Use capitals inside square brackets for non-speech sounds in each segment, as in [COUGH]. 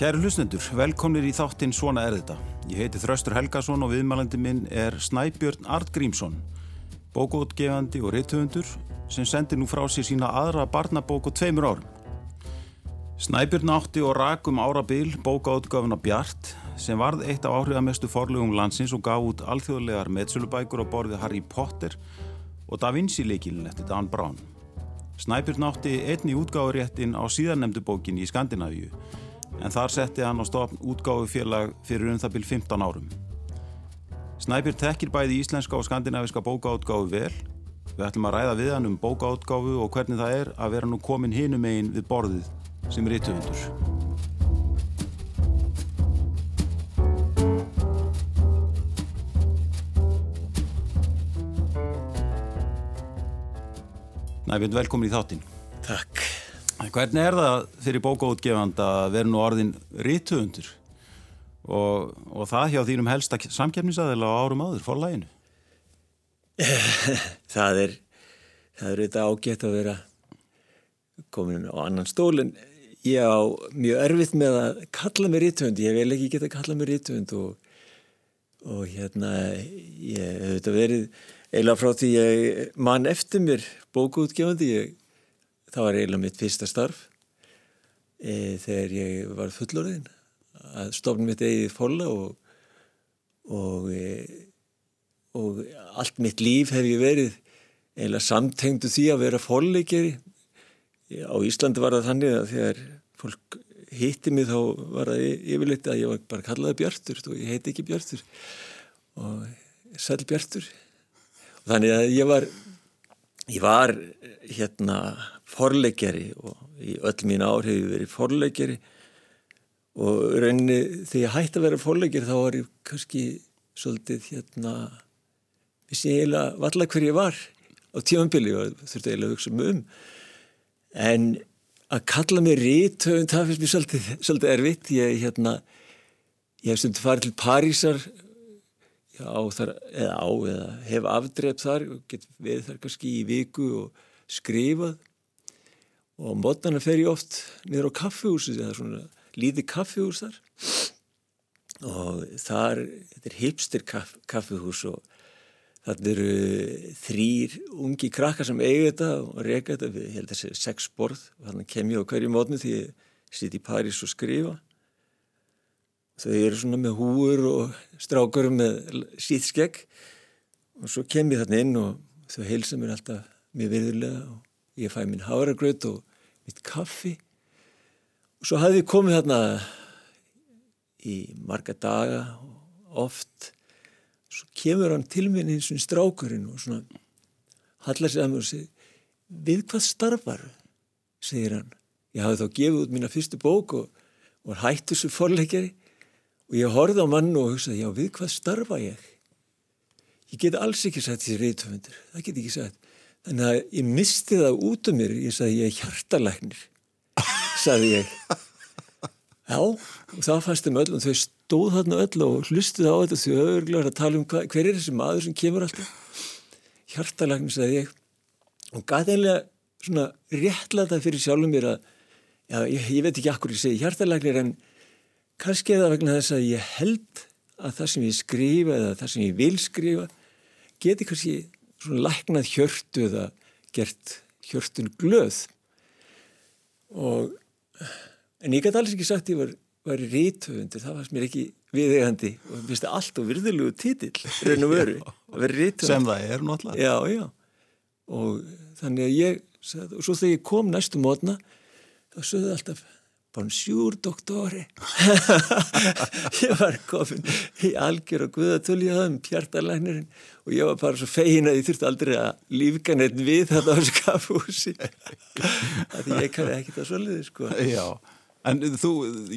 Kæri hlusnendur, velkomnir í þáttinn Svona er þetta. Ég heiti Þraustur Helgason og viðmælandi minn er Snæbjörn Art Grímsson, bókótgefandi og reythöfundur sem sendir nú frá sér sína aðra barnabók og tveimur árum. Snæbjörn átti og rakum árabil bókaútgafuna Bjart sem varð eitt af áhrifamestu forlegum landsins og gaf út alþjóðlegar meðsölubækur á borðið Harry Potter og Da Vinci leikilin eftir Dan Brown. Snæbjörn átti einni útgáðuréttin á síðarnemdu bókinni í Skandinavíu en þar setti hann á stofn útgáðufélag fyrir um það byrj 15 árum. Snæbjörn tekkir bæði íslenska og skandinaviska bókaútgáfu vel. Við ætlum að ræða við hann um bókaútgáfu og hvernig það er að vera nú komin hinum einn við borðið sem er íttöfundur. Snæbjörn, velkomin í þáttinn. Takk. Hvernig er það fyrir bókaútgefand að vera nú orðin rítuundur og, og það hjá þínum helsta samkjæmnisaðila á árum áður, forlæginu? [LAUGHS] það er það er þetta ágætt að vera komin á annan stól en ég á mjög erfitt með að kalla mig rítuund, ég vil ekki geta að kalla mig rítuund og, og hérna ég hef þetta verið eiginlega frá því ég mann eftir mér bókaútgefandi. Ég það var eiginlega mitt fyrsta starf e, þegar ég var fullorðin að stofna mitt eigið fóla og, og, e, og allt mitt líf hef ég verið eiginlega samtengdu því að vera fóleikeri á Íslandi var það þannig að þegar fólk hitti mig þá var það yfirleitt að ég var bara kallaði Bjartur og ég heiti ekki Bjartur. Og sæl Bjartur. Og þannig að ég var ég var hérna forleikjari og í öll mín ár hefur ég verið forleikjari. Og rauninni þegar ég hætti að vera forleikjari þá var ég kannski svolítið hérna vissi ég eiginlega valla hver ég var á tímanbili og þurfti eiginlega að hugsa mig um. En að kalla mig rítöfund það finnst mér svolítið, svolítið erfitt. Ég hérna ég hef stundið farið til Parísar á þar, eða á eða hef afdrepp þar og get veið þar kannski í viku og skrifað og mótana fer ég oft niður á kaffihúsi það er svona lítið kaffihús þar. Og þar þetta er hipster kaff, kaffihús og þarna eru þrýr ungi krakkar sem eiga þetta og reyka þetta. Við held að það sé sex borð og þannig kem ég á hverju mótni því ég sitt í París og skrifa. Þau eru svona með húur og strákur með síðskegg og svo kem ég þarna inn og þau heilsa mér alltaf mjög viðurlega og ég fæ minn háragröð og mitt kaffi. Og svo hafði ég komið þarna í marga daga og oft. Svo kemur hann til mér eins og strákurinn og svona hallar sig að mér og segir við hvað starfar segir hann. Ég hafði þá gefið út mína fyrstu bók og var hættu svo forleikjari og ég horfði á mann og hugsaði já við hvað starfa ég? Ég get alls ekki sagt því reytöfundur það get ekki sagt Þannig að ég misti það út um mér, ég sagði ég er hjartalæknir, sagði ég. Já, og það fannst um öll og þau stóð þarna öll og hlustuði á þetta þau öðruglega að tala um hva, hver er þessi maður sem kemur alltaf. Hjartalæknir, sagði ég. Og gæti einlega svona réttlega fyrir sjálfum mér að, já, ég, ég veit ekki akkur ég segi hjartalæknir en kannski er það vegna þess að ég held að það sem ég skrifa eða það sem ég vil skrifa geti kannski svona læknað hjörtu eða gert hjörtun glöð. Og en ég gæti alls ekki sagt ég var, var rítöfundur, það varst mér ekki viðegandi og mér finnst það allt og virðulegu títill raun og veru [LAUGHS] sem það er náttúrulega. Já, já. og þannig að ég og svo þegar ég kom næstu mótna þá sögðu alltaf Bonjour, doktori. [LAUGHS] ég var komin í algjör og guðatölu í aðeim, pjartalæknirinn og ég var bara svo fegin að ég þurfti aldrei að lífka neitt við þetta á skafúsi. [LAUGHS] Því ég kann ekki það svolítið, sko. Já, en þú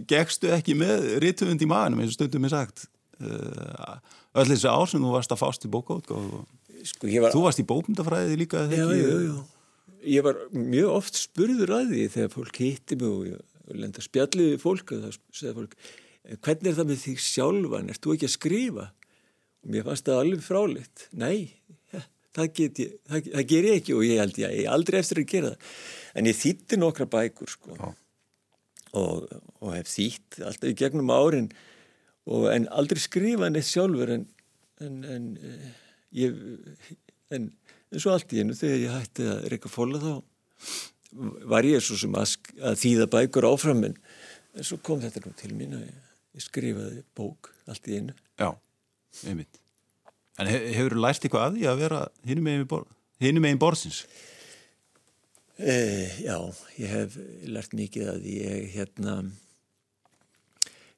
gegstu ekki með rítuðund í maðunum, eins og stundum er sagt. Uh, öll þessi ár sem þú varst að fást í bókátt. Sko, var... Þú varst í bókmyndafræði líka? Já, já, já. Ég var mjög oft spurður að því þegar fólk hitti mig og lenda spjalliði fólk og það segði fólk hvernig er það með því sjálfan, ert þú ekki að skrifa? Og mér fannst það alveg fráleitt. Nei, ja, það, ég, það, það ger ég ekki og ég held ég, ég aldrei eftir að gera það. En ég þýtti nokkra bækur sko. og, og hef þýtt alltaf í gegnum árin og, en aldrei skrifa neitt sjálfur en, en, en eh, ég en eins og allt í einu þegar ég hætti að reyka fóla þá var ég svo sem að, að þýða bækur áfram en, en svo kom þetta nú til mín að ég, ég skrifaði bók allt í einu. Já, einmitt. En hefur þú lært eitthvað að því að vera hinnum megin, bor, borðsins? Eh, já, ég hef lært mikið að því. Ég hérna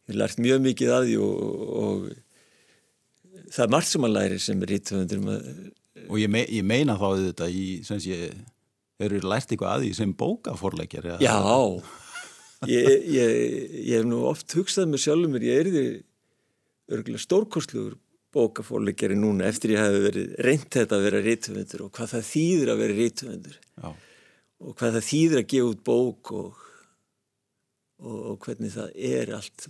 ég hef lært mjög mikið að því og, og það er margt sem að læri sem er rítvöndur og ég, me, ég meina þá þetta í sem sé, þú lært eitthvað að því sem bókaforleikjar Já, ég, ég, ég hef nú oft hugsað með sjálfur mér, ég er því örgulega stórkostlugur bókaforleikjari núna eftir ég hef verið reynd þetta að vera rítvöndur og hvað það þýðir að vera rítvöndur Já. Og hvað það þýðir að gefa út bók og, og, og hvernig það er allt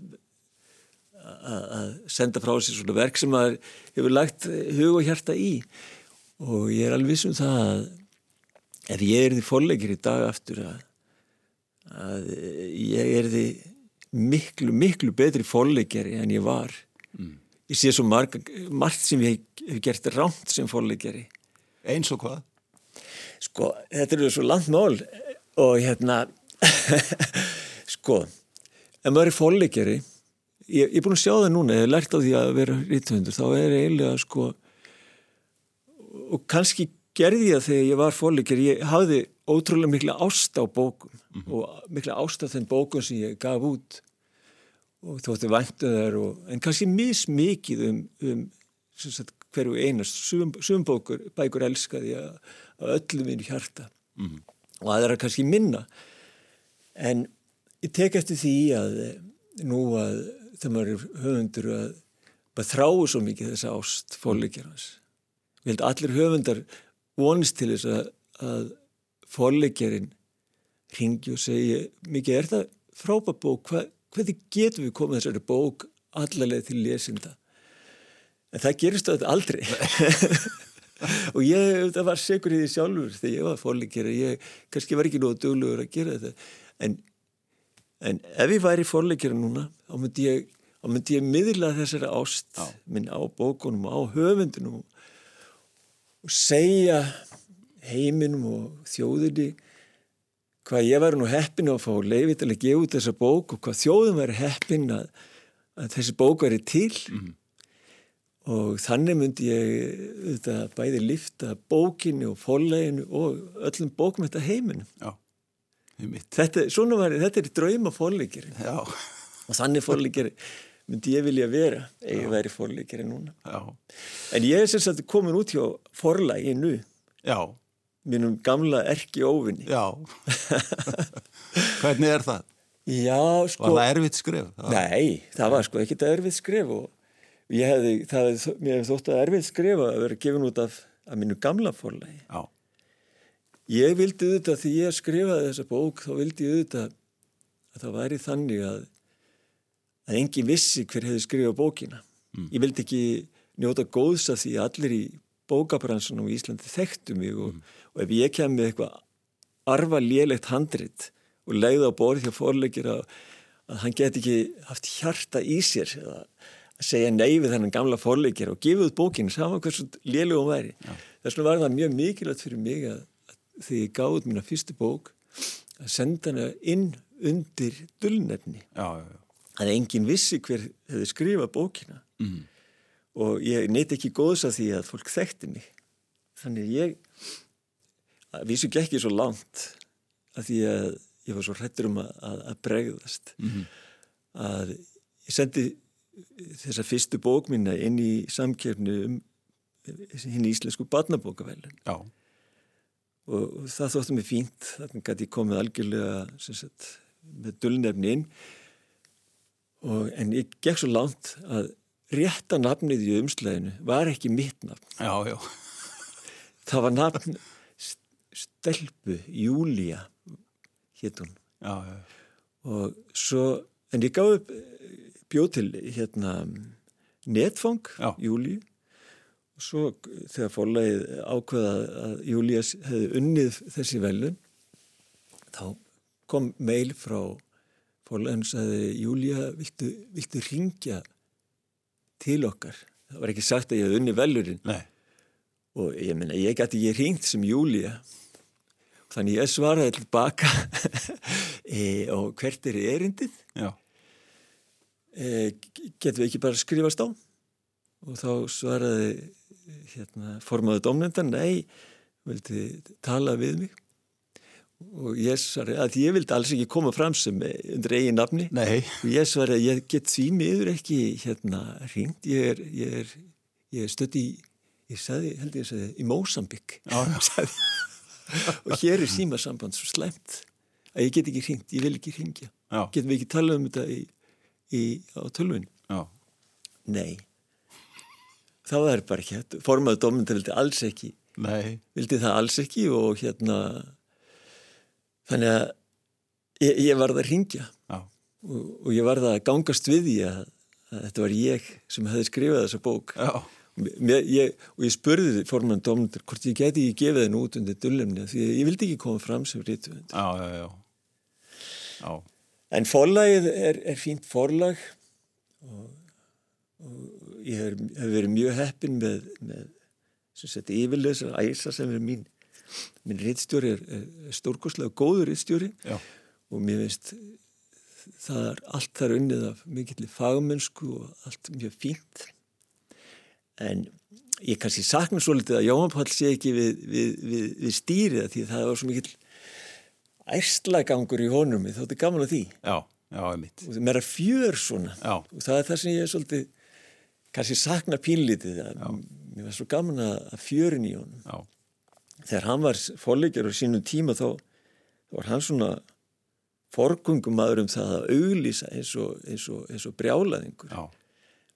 að senda frá sér svona verk sem maður hefur lagt hug og hjarta í. Og ég er alveg vissum það að ef ég er því fórleikir í dag aftur að, að ég er því miklu, miklu betri fórleikjari en ég var mm. ég sé svo marg, margt sem ég hef gert ránt sem fórleikjari eins og hvað? Sko, þetta eru svo langt mál og hérna, [LAUGHS] sko, ef maður er fólkleikjari, ég, ég er búin að sjá það núna, ég hef lært á því að vera rítvöndur, þá er eiginlega sko, og kannski gerði ég þegar ég var fólkleikjari, ég hafði ótrúlega mikla ást á bókum mm -hmm. og mikla ást á þenn bókum sem ég gaf út og þótti væntu þær, en kannski mismikið um, um sagt, hverju einast, sum bókur, bækur elskaði að að öllum mínu hjarta mm -hmm. og aðra kannski minna en ég tek eftir því að eh, nú að þegar maður er höfundur að þráu svo mikið þessa ást fólkleikjar hans við held allir höfundar vonist til þess að, að fólkleikjarinn ringi og segi mikið er það frábært bók? Hva, hvernig getum við komið þessari bók allarlega til lesinda? En það gerist þetta aldrei. [LAUGHS] Og ég, það var segur í því sjálfur þegar ég var fórleikir ég kannski var ekki nógu dögluður að gera þetta. En, en ef ég væri fórleikir núna þá myndi ég, myndi ég miðla þessari ást Já. minn á bókunum á höfundunum og segja heiminum og þjóðinni hvað ég væri nú heppin að fá leifit að gefa út þessa bók og hvað þjóðin væri heppin að, að þessi bók væri til. Mm -hmm og þannig myndi ég þetta, bæði lifta bókinu og fólleginu og öllum bókmynda heiminu Já, þetta, var, þetta er drauma fóllegir og þannig fóllegir myndi ég vilja vera ef ég væri fóllegir núna Já. en ég er sagt komin út hjá forlægi nú Já mínum gamla erki óvinni Hvernig er það? Já, sko Var það erfitt skrif? Nei, það var sko ekkit erfitt skrif og ég hefði, það mér hefði þótt að erfið skrifa að vera gefin út af að mínu gamla fórlægi Já. ég vildi auðvitað því ég skrifaði þessa bók þá vildi ég auðvitað að það væri þannig að að engin vissi hver hefði skrifað bókina mm. ég vildi ekki njóta góðs af því að allir í bókabransunum í Íslandi þekktu mig og, mm. og ef ég kem með eitthvað arfa lélegt handrit og leiða á borð hjá fórleikir að, að hann get ekki haft hjarta í sér eða að segja nei við þennan gamla fórleikir og gefa út bókinu saman hversu lélugum væri. Þess vegna var það mjög mikilvægt fyrir mig að, að því ég gáði út mína fyrstu bók að senda hana inn undir dullnefni. Að enginn vissi hver hefði skrifað bókina mm. og ég neyti ekki góðs að því að fólk þekkti mig. Þannig ég vísu ekki svo langt að því að ég var svo hrettur um að, að, að bregðast mm -hmm. að ég sendi þessa fyrstu bók minna inn í samkjörnu um hinn íslensku barnabókavelun og, og það þóttum ég fínt þannig að ég komið algjörlega sagt, með dullnefni inn og, en ég gekk svo langt að rétta nafnið í umslæðinu var ekki mitt nafn já, já. það var nafn Stelpu Júlia hétt hún og svo en ég gáði upp bjóð til hérna netfang, Já. Júli og svo þegar fórlegið ákveða að Júlias hefði unnið þessi velun þá kom meil frá fórleginn sagði Júlia, viltu, viltu ringja til okkar? Það var ekki sagt að ég hef unni velurinn. Nei. og ég menna, ég gæti ekki ringt sem Júlia þannig ég svaraði tilbaka [LAUGHS] e, og hvert er erindið? Já. e, getum við ekki bara skrifast á? Og þá svaraði hérna, formaðu domnendan nei, vildi tala við mig og ég svaraði að ég vildi alls ekki koma fram sem undir eigin nafni. Nei. og ég svaraði að ég get því miður ekki hérna ringt ég er, ég er, ég er stödd í ég sagði, held ég að sagði, í Mósambik [LAUGHS] og hér er símasamband svo slemt að ég get ekki ringt, ég vil ekki ringja Já. getum við ekki tala um þetta í, í, á tölvun nei. Það var bara ekki hægt. Formaðu dómynda vildi alls ekki. Nei. vildi það alls ekki og hérna þannig að ég, ég varði að ringja og, og ég varði að gangast við því að, að þetta var ég sem hefði skrifað þessa bók. Mér, ég, og ég spurði forman dómnundur hvort ég geti ekki gefið henni út undir dullemni því ég vildi ekki koma fram sem. Já. en forlagið er, er fínt forlag og, og ég hef, verið mjög heppin með, með sem sett yfirleysar æsa sem er mín minn rítstjóri er, er stórkoslega góður rítstjóri Já. og mér finnst það er allt þar unnið af mikill fagmennsku og allt mjög fínt en ég kannski sakna svo litið að Jóhann Pál sé ekki við, við, við, við stýrið því það var svo mikill ærslagangur í honum þótti gaman að því Já, já, einmitt. og það meira fjör svona Já. og það er það sem ég er svolítið kannski sakna pínlítið mér var svo gaman að fjörin í honum Já. Þegar hann var fórleikjar á sínum tíma þá, var hann svona forgungum maður um það að auglýsa eins og, eins og, eins og brjálaðingur Já.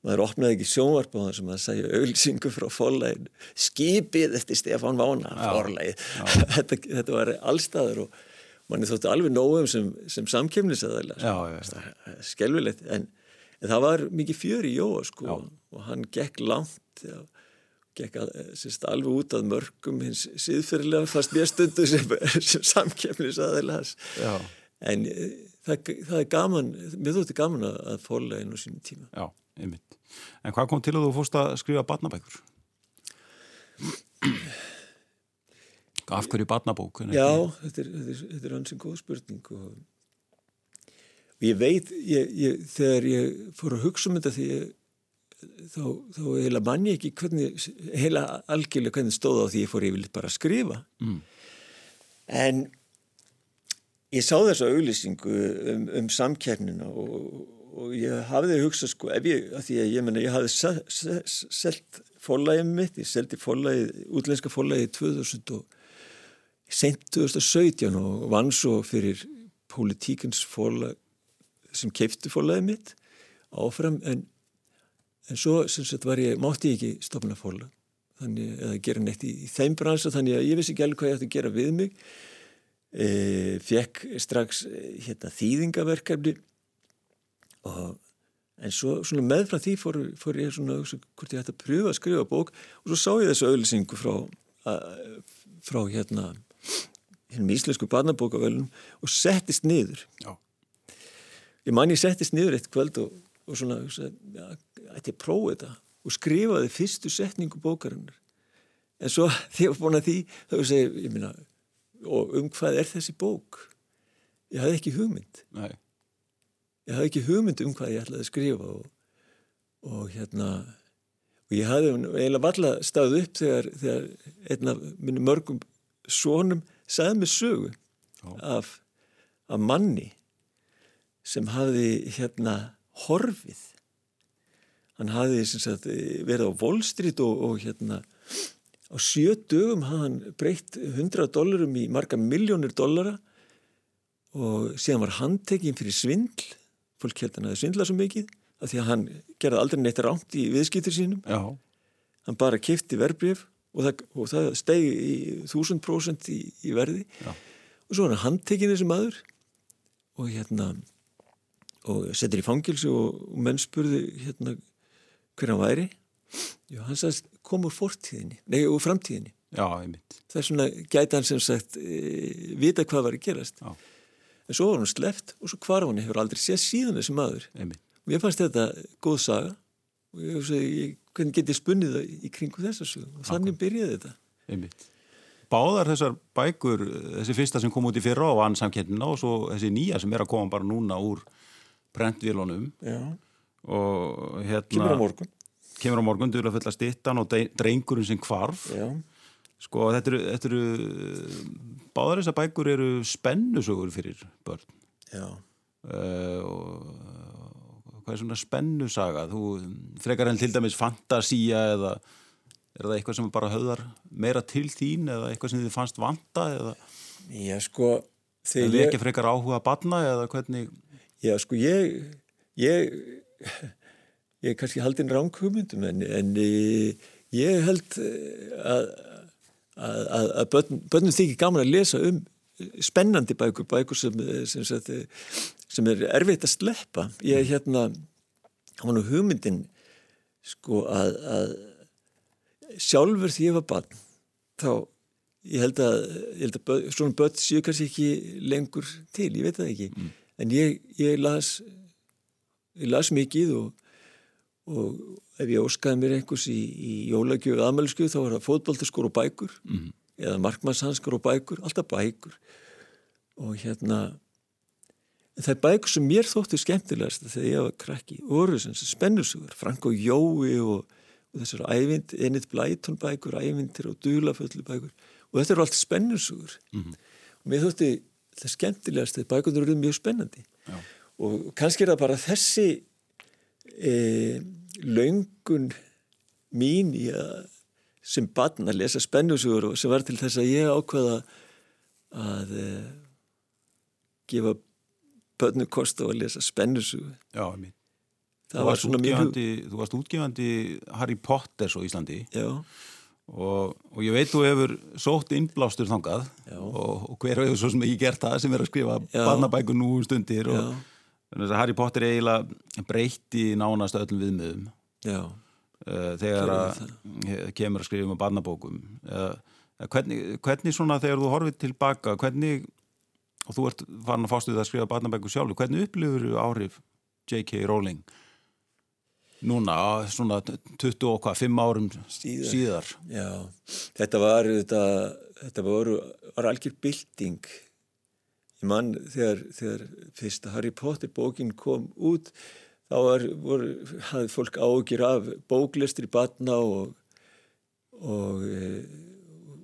maður opnaði ekki sjónvarp á það sem að segja auglýsingu frá forlægin skipið eftir Stefán Vána forlægið, [LAUGHS] þetta, þetta var allstaður og manni þótti alveg nógum sem, sem já, já. skelvilegt en, en það var mikið fjör í Jóa sko. Já. og hann gekk langt já, gekk að, sérst, alveg út að mörgum hins síðfyrirlega fast mér stundu sem, [LAUGHS] sem samkemnisaðalega Já. en e, það, það er gaman mér þótti gaman að, forlægin á sínum tíma Já, einmitt. En hvað kom til að þú fórst að skrifa barnabækur? Af hverju barnabók? Já, þetta er, þetta er, hans en góð spurning og, og ég veit, ég, ég, þegar ég fór að hugsa um þetta því ég, þá, þá heila manni ekki hvernig, heila algjörlega hvernig stóð á því ég fór yfirleitt bara að skrifa. Mm. En ég sá þessa auglýsingu um, um samkernina og, og ég hafði hugsað sko, ef ég, að því að ég menna, ég hafði se- se- se- selt fórlægið mitt, ég seldi fórlægið, útlenska fórlægið 2000 og sent 2017 og vann svo fyrir politíkins fórlæg sem keifti fórlægið mitt áfram en, en svo sagt ég, mátti ég ekki stopna fórlæg þannig eða gera neitt í, í þeim bransa þannig að ég vissi ekki alveg hvað ég ætti að gera við mig. E, fekk strax e, hérna þýðingaverkefni og en svo svona meðfram því fór, fór ég svona hvort ég ætti að pröfa að skrifa bók. Og svo sá ég þessu auðlýsingu frá, frá hérna hérna íslensku barnabókavölunum og settist niður. Já. ég man ég settist niður eitt kvöld og, og svona hugsa, já, ætti að prófa þetta? Og skrifaði fyrstu setningu bókarinnar. En svo [LAUGHS] þegar búin að því þá hugsa ég, ég minna og um hvað er þessi bók? Ég hafði ekki hugmynd. Nei. ég hafði ekki hugmynd um hvað ég ætlaði að skrifa og, og hérna og ég hafði eiginlega valla stáð upp þegar, þegar einn af minni mörgum svonum sagði mig sögu af, af manni sem hafði hérna horfið hann hafði sagt, verið á Wall Street og, og hérna á sjö dögum hafði hann breytt 100 dollarum í marga miljónir dollara og síðan var handtekinn fyrir svindl fólk held hann að svindla svo mikið af því að hann gerði aldrei neitt rámt í viðskiptir sínum Já. hann bara kifti verbrif og það, og það stegi í þúsund prósent í, í verði Já. og svo var hann handtekinn þessi maður og hérna og settir í fangilsi og, og menn spurði hérna hver hann væri. Jú, hann sagðist kom úr fortíðinni, nei úr framtíðinni. Já, það er svona gæti hann sem sagt e, vita hvað var að gerast. Já. en svo var hún sleft og svo hvar hún hefur aldrei séð síðan þessi maður. Einmitt. og ég fannst þetta góð saga. Og ég hugsaði, hvernig get ég spunnið það í kringu þessa sög og þannig byrjaði þetta. Einmitt. Báðar þessar bækur, þessi fyrsta sem kom út í fyrra á ansamkendina og svo þessi nýja sem er að koma bara núna úr brentvílunum Já, og hérna kemur á morgun. Kemur á morgun, duðla fulla stittan og drengurinn sem kvarf Já, sko þetta eru, þetta eru báðar þessar bækur eru spennusögur fyrir börn. Uh, og hvað er svona spennusaga? Þú frekar en til dæmis fantasía eða er það eitthvað sem bara höfðar meira til þín eða eitthvað sem þið fannst vanta eða? Já, sko eða ekki frekar áhuga að batna eða hvernig já, sko ég ég ég er kannski haldinn ránkhugmyndum en, en eh, ég held eh, að að, að, að börn, börnum þykir gaman að lesa um spennandi bækur, bækur sem, sem, sem, sem er erfitt að sleppa. Ég hérna, hann var nú hugmyndin sko að, að sjálfur því ég var barn, þá ég held að, ég held að svona börn séu kannski ekki lengur til, ég veit það ekki, en ég, ég las ég las mikið og, og ef ég óskaði mér einhvers í, í jólagjöfu aðmælisku þá var það fótballtaskor og bækur Mhm. eða markmannshanskar og bækur, alltaf bækur og hérna það er bækur sem mér þóttu skemmtilegast þegar ég var krakki, voru sem spennusugur, Frank og Jói og, og þessar ævind, Enid Blyton bækur ævindir og dulaföllu bækur og þetta eru allt spennusugur Mhm. og mér þótti það skemmtilegast þegar bækurnar eru mjög spennandi Já. Og kannski er það bara þessi e, löngun mín í að sem barn að lesa spennusugur og sem var til þess að ég ákvaða að e, gefa börnu kost á að lesa spennusugur já, einmitt. það Þú var varst, svona mjög þú varst útgefandi Harry Potter svo Íslandi. Já, og, og ég veit þú hefur sótt innblástur þangað og, og hver hefur svo sem ekki gert það sem er að skrifa barnabækur nú um stundir og já, Harry Potter er eiginlega breytti nánast öllum viðmiðum uh, þegar að kemur að skrifa um barnabókum uh, hvernig, hvernig svona þegar þú horfið tilbaka hvernig og þú ert farin að fástu það að skrifa barnabækur sjálfu hvernig upplifur þú áhrif J.K. Rowling núna svona 20 og hvað, 5 árum Síðar. síðar. Já, þetta var þetta, þetta voru, var algjör bylting ég mann þegar, þegar fyrsta Harry Potter bókin kom út þá var, voru, hafði fólk ágjur af bóklistri batna og, og e,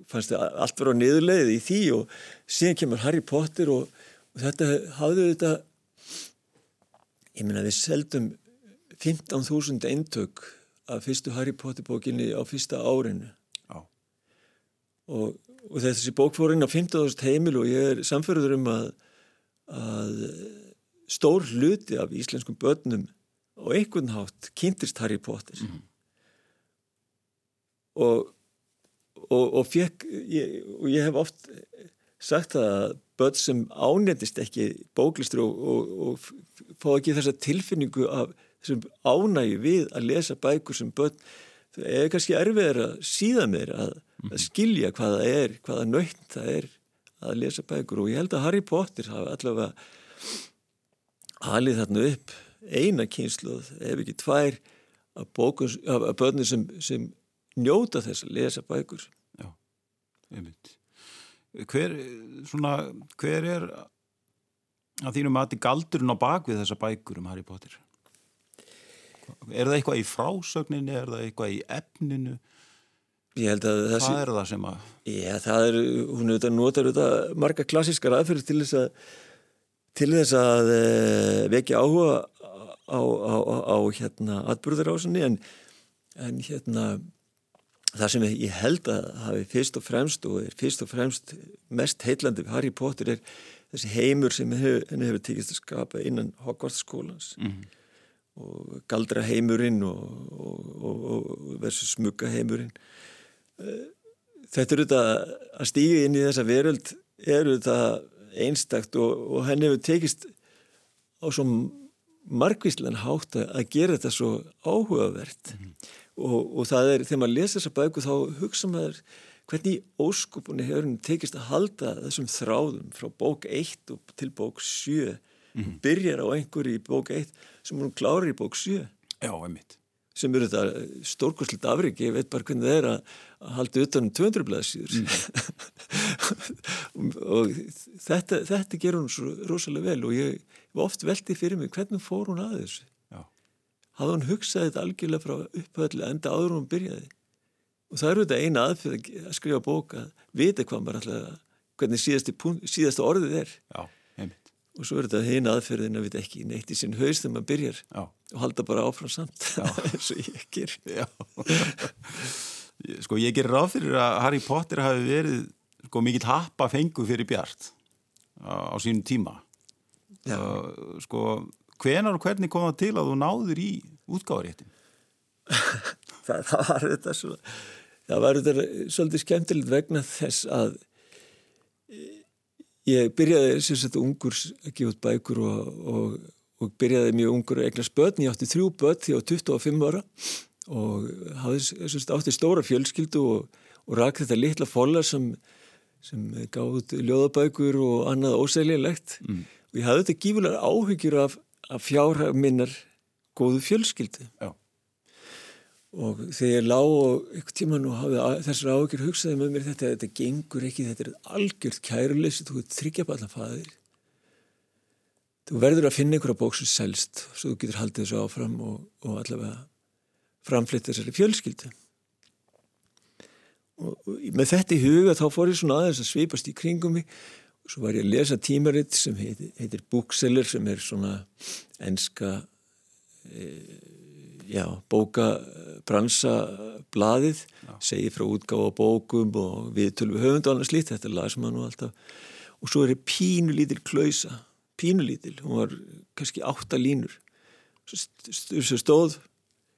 fannst það allt vera á niðurleið í því og síðan kemur Harry Potter og, og þetta hafði þetta ég meina við seldum 15.000 eintök af fyrstu Harry Potter bókinni á fyrsta árinu Já. og, og þessi bók fór inn á 15.000 heimil og ég er samförður um að, að stór hluti af íslenskum börnum og einhvern hátt kynntist Harry Potter. Og, og, og fekk ég, og ég hef oft sagt að börn sem ánendist ekki bóklistur og, og, fá ekki þessa tilfinningu af þessum ánægi við að lesa bækur sem börn það er kannski erfiðar að síða mér að, að skilja hvað það er, hvaða nöytt það er að lesa bækur og ég held að Harry Potter hafa allavega halið þarna upp eina kynsluð, ef ekki tvær af, bókum, af, af börnir sem, sem njóta þess að lesa bækur Já, einmitt. Hver, svona, hver er að þínum mati galdurinn á bakvið þessa bækur um Harry Potter? Er það eitthvað í frásögninni, er það eitthvað í efninu? Ég held að það Hvað er það sem að... Já, það er, hún auðvitað notar auðvitað marga klassískar aðferð til þess að til þess að e, vekja áhuga á, á, á, á hérna atbyrðarásinni en, en hérna það sem ég held að hafi fyrst og fremst og er fyrst og fremst mest heitlandi við Harry Potter er þessi heimur sem henni hefur, tekist að skapa innan Hogwarts skólans. Mm og galdra heimurinn og, og, og, og versus smugga heimurinn þetta er auðvitað að stíga inn í þessa veröld er auðvitað einstakt og, og henni hefur tekist á svo margvíslan hátt að gera þetta svo áhugavert. Og, og það er, þegar maður lesa þessa bæku þá hugsa maður hvernig óskupunni hefur henni tekist að halda þessum þráðum frá bók 1 til bók 7 mm -hmm. byrjar á einhverju í bók 1 sem hún klárir í bók 7 Já, einmitt sem eru þetta stórkoslut afriki, ég veit bara hvernig það er að halda utanum 200 blæðsýður mm. [LAUGHS] og þetta, þetta gerur hún svo rosalega vel og ég var oft veldið fyrir mig hvernig fór hún að þessu? Hafði hún hugsað þetta algjörlega frá upphöllu enda áður hún byrjaði? Og það eru þetta eina aðfyrð að skrifa bók að vita hvað maður alltaf hvernig síðasta orðið er. Já, og svo er þetta eina aðfyrðin að við ekki neitt í sinn haus þegar maður byrjar Já. og halda bara áfram samt. [LAUGHS] Eins og ég ger [LAUGHS] Sko ég ger ráð fyrir að Harry Potter hafi verið sko mikill happa fengu fyrir Bjart á, á sínum tíma. Uh, sko hvenar og hvernig kom það til að þú náður í útgáðaréttin? það, [LAUGHS] það var þetta svo, það var þetta svolítið skemmtilegt vegna þess að ég byrjaði sagt ungur að gefa út bækur og, og, og byrjaði mjög ungur að egna spötn, ég átti þrjú börn því á 25 ára og hafði átti stóra fjölskyldu og, og rak þetta litla fólar sem, sem gáði út ljóðabækur og annað óseglilegt mm. og ég hafði þetta gífulega áhyggjur af að fjárhag minnar góðu fjölskyldu Já. Og þegar ég lág og eitthvað tíma nú hafði þessar áhyggjur hugsaði með mér þetta, þetta gengur ekki, þetta er algjört kæruleysi, þú tryggja bara faðir. Þú verður að finna einhverja bók sem selst svo þú getur haldið þessu áfram og, og allavega framflitt þessari fjölskyldu. Og, og með þetta í huga þá fór ég svona aðeins að svipast í kringum mig. Svo var ég að lesa tímaritt sem heitir, heitir Bookseller sem er svona enska e, já, bókabransablaðið, segir frá útgáð og bókum og við höfund og annars lít, þetta las maður nú alltaf. Og svo er ég pínulítil klausa, pínulítil, hún var kannski átta línur. Svo stóð,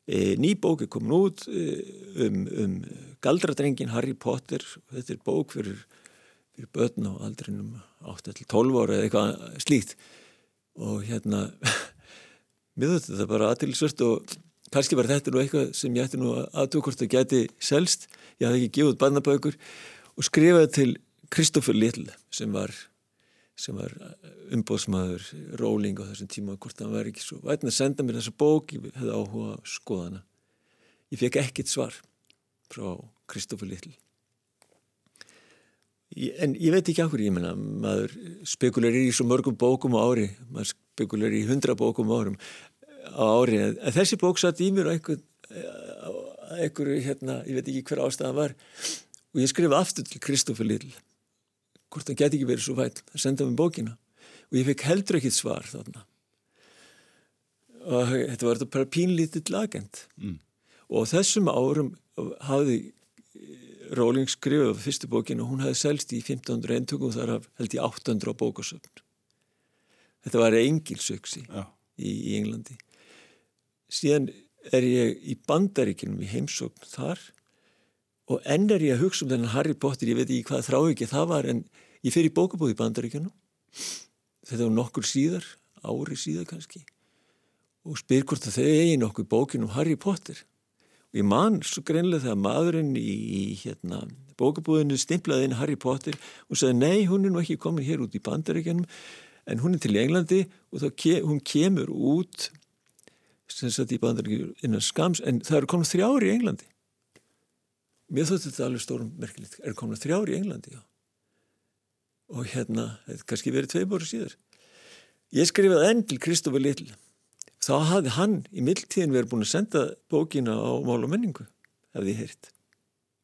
e, ný bók er komin út e, um, um galdradrengin Harry Potter, þetta er bók fyrir fyrir börn á aldrinum 8-12 ára eða eitthvað slíkt og hérna [LAUGHS] þurfti þetta bara aðtilsvört og kannski var þetta nú eitthvað sem ég ætti nú aðtökort að geti selst. Ég hafði ekki gefið barnabökur og skrifaði til Kristófur Littl sem var, var umbóðsmaður Róling á þessum tíma hvort hann var ekki svo vætna að senda mér þessa bók. Ég hefði áhuga að skoða hana ég fekk ekkit svar frá Kristófur Littl En ég veit ekki áhverju, ég menna, maður spekular í svo mörgum bókum á ári, maður spekular í hundra bókum á árum á ári, en þessi bók satt í mér á einhver, einhverju, hérna, ég veit ekki hver ástæðan var. Og ég skrifa aftur til Kristófur Lill, hvort hann geti ekki verið svo væl, það senda mér bókina. Og ég fekk heldur ekkit svar þarna. Og þetta var bara pínlítið lagend mm. og þessum árum hafði Róling skrifaði á fyrstu bókinu og hún hefði selst í 1500 eintökum og þar held ég 800 á bókasöfn. Þetta var engilsöksi í, í Englandi. Síðan er ég í bandaríkinum í heimsókn þar og enn er ég að hugsa um þennan Harry Potter, ég veit ekki hvað þrá ekki það var en ég fer í bókabóð í bandaríkinum. Þetta var nokkur síðar, ári síðar kannski og spyr hvort að þau eigi nokkuð bókin um Harry Potter og ég man svo greinlega þegar maðurinn í, hérna, bókabúðinu stimplaði inn Harry Potter og sagði nei, hún er nú ekki komin hér út í bandaríkjanum en hún er til Englandi og ke hún kemur út sem sagt í bandaríkjanum innan skams en það eru komin þrjári í Englandi. Mér þóttu þetta alveg stórum merkilegt, er komin þrjári í Englandi já. og hérna, þetta kannski verið tvei bóru síðar. Ég skrifaði enn til Kristófur Littl þá hafði hann í mildtíðin verið búin að senda bókina á mál og menningu hefði ég heyrt.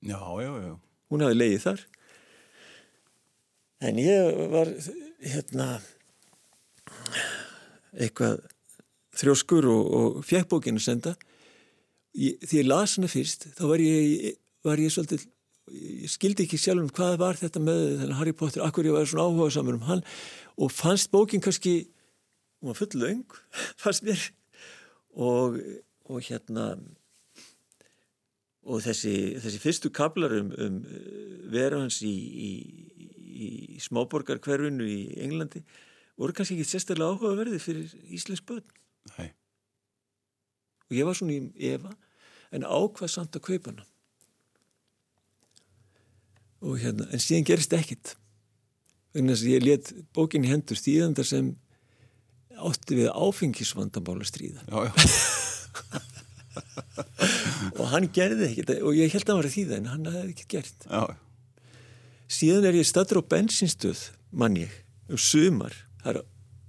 Já, já, já. Hún hafði leiðið þar. En ég var hérna eitthvað þrjóskur og, og fjekk bókinu senda. Ég, því ég las hana fyrst þá var ég, var ég svolítið ég skildi ekki sjálf um hvað var þetta með Harry Potter, akkur ég var svona áhuga samar um hann og fannst bókin kannski hún var full laung fannst mér. Og, og hérna og þessi, þessi fyrstu kablar um, um vera hans í, í, í smáborgarkverfinu í Englandi voru kannski ekki sérstaklega áhugaverði fyrir íslensk börn Nei. og ég var svona í Eva en ákvað samt að kaupa hana og hérna, en síðan gerist ekkit þess að ég let bókin í hendur stíðandar sem átti við áfengisvandabála stríða já, já. [LAUGHS] og hann gerði ekkit og ég held að hann var að þýða en hann hefði ekkit gert já. síðan er ég statur á bensinstöð mann ég, um sumar það er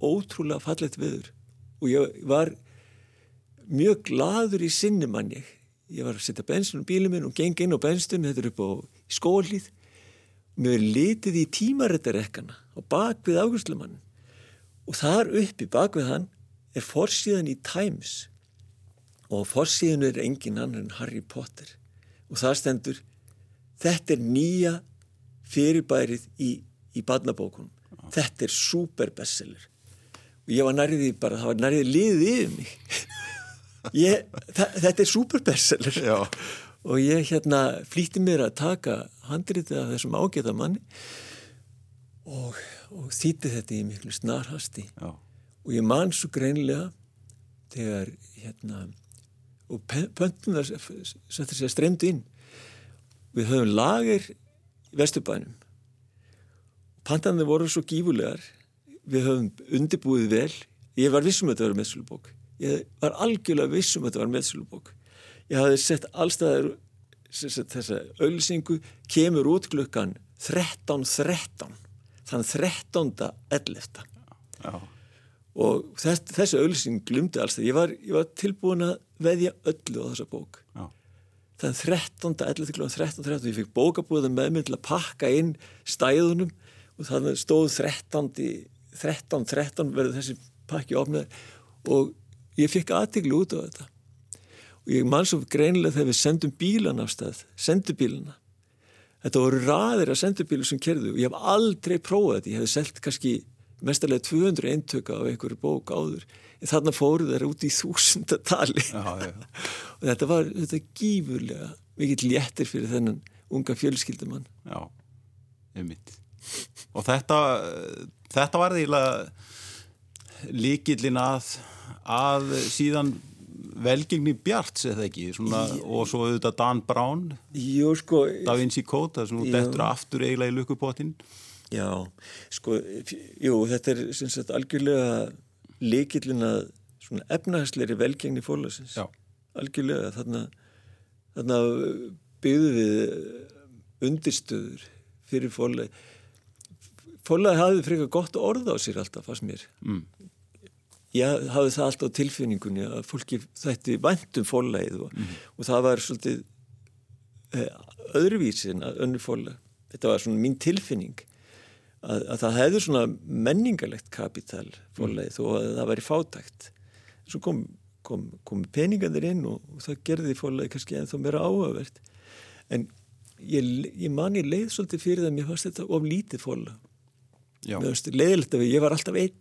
ótrúlega fallet viður og ég var mjög gladur í sinni mann ég. Var að setja bensin á bílum minn og geng inn á bensin þetta er upp á skólið mér litið í tímarættarekkana og bak við águstlumann og þar uppi bak við hann er forsíðan í Times. Og forsíðan er engin annar en Harry Potter. Og það stendur þetta er nýja fyrirbærið í, í badnabókunum þetta er super bestseller. og ég var nærðið bara, það var nærðið liðið yfir mig. [LAUGHS] Ég, þetta er super bestseller Já. og ég hérna flýtti mér að taka handritið af þessum ágæta manni og, og þýtti þetta í miklu snarhasti. Já. og ég man svo greinlega þegar hérna og pöntunar settur sér stremdu inn. Við höfum lager í Vesturbænum. Pantanir voru svo gífulegar við höfum undirbúið vel. Ég var vissum að þetta var meðsölubók. Ég var algjörlega vissum að þetta var meðsölubók. Ég hafði sett allstaðar þessa auðlýsingu kemur út klukkan 13.13 þann 13.11 Já. og þess, þessi auðlýsing glumdi alls það ég var, ég var tilbúin að veðja öllu á þessa bók. Já. þann 13.11 kl. 13.13 ég fikk bókabúðan með mig til að pakka inn stæðunum og þannig stóð 13.13 13, 13 verður þessi pakki ofnað og ég fikk aðtiklu út á þetta. Og ég man svo greinlega þegar við sendum bílan af stað, sendubíluna þetta voru raðir af sendubílu sem kerðu og ég hef aldrei prófað þetta. Ég hef selgt kannski mestarlega 200 eintöka af einhverju bók áður. En þarna fóru þeir út í þúsundatali. [LAUGHS] Og þetta var þetta gífurlega mikill léttir fyrir þennan unga fjölskyldumann. Já, einmitt. Og þetta þetta var því líkillin að að síðan velgengni Bjarts eða ekki? Svona, og svo auðvitað Dan Brown Jú, sko, Da Vinci Code það sem þú dettur aftur eiginlega í lukkupottin Já, sko jú, þetta er sem sagt algjörlega líkillin að svona efnahagsleiri velgengni fólasins algjörlega, þarna þarna byggðu við undirstöður fyrir fólagi fólagi hafði frekar gott orð á sér alltaf fannst mér mm. ég hafði það alltaf á tilfinningunni að fólki þætti vandum fólagið og, mm. og það var svolítið eh, öðruvísin að önnu fólag þetta var svona mín tilfinning að, að það hefði svona menningalegt kapital fólagið mm. þó að það væri fátækt svo kom, kom, kom peningandir inn og, og það gerði fólagið kannski ennþá mér áhugavert en ég, ég mani leið svolítið fyrir það að mér fannst þetta of lítið fólag leðilegt að ég var alltaf einn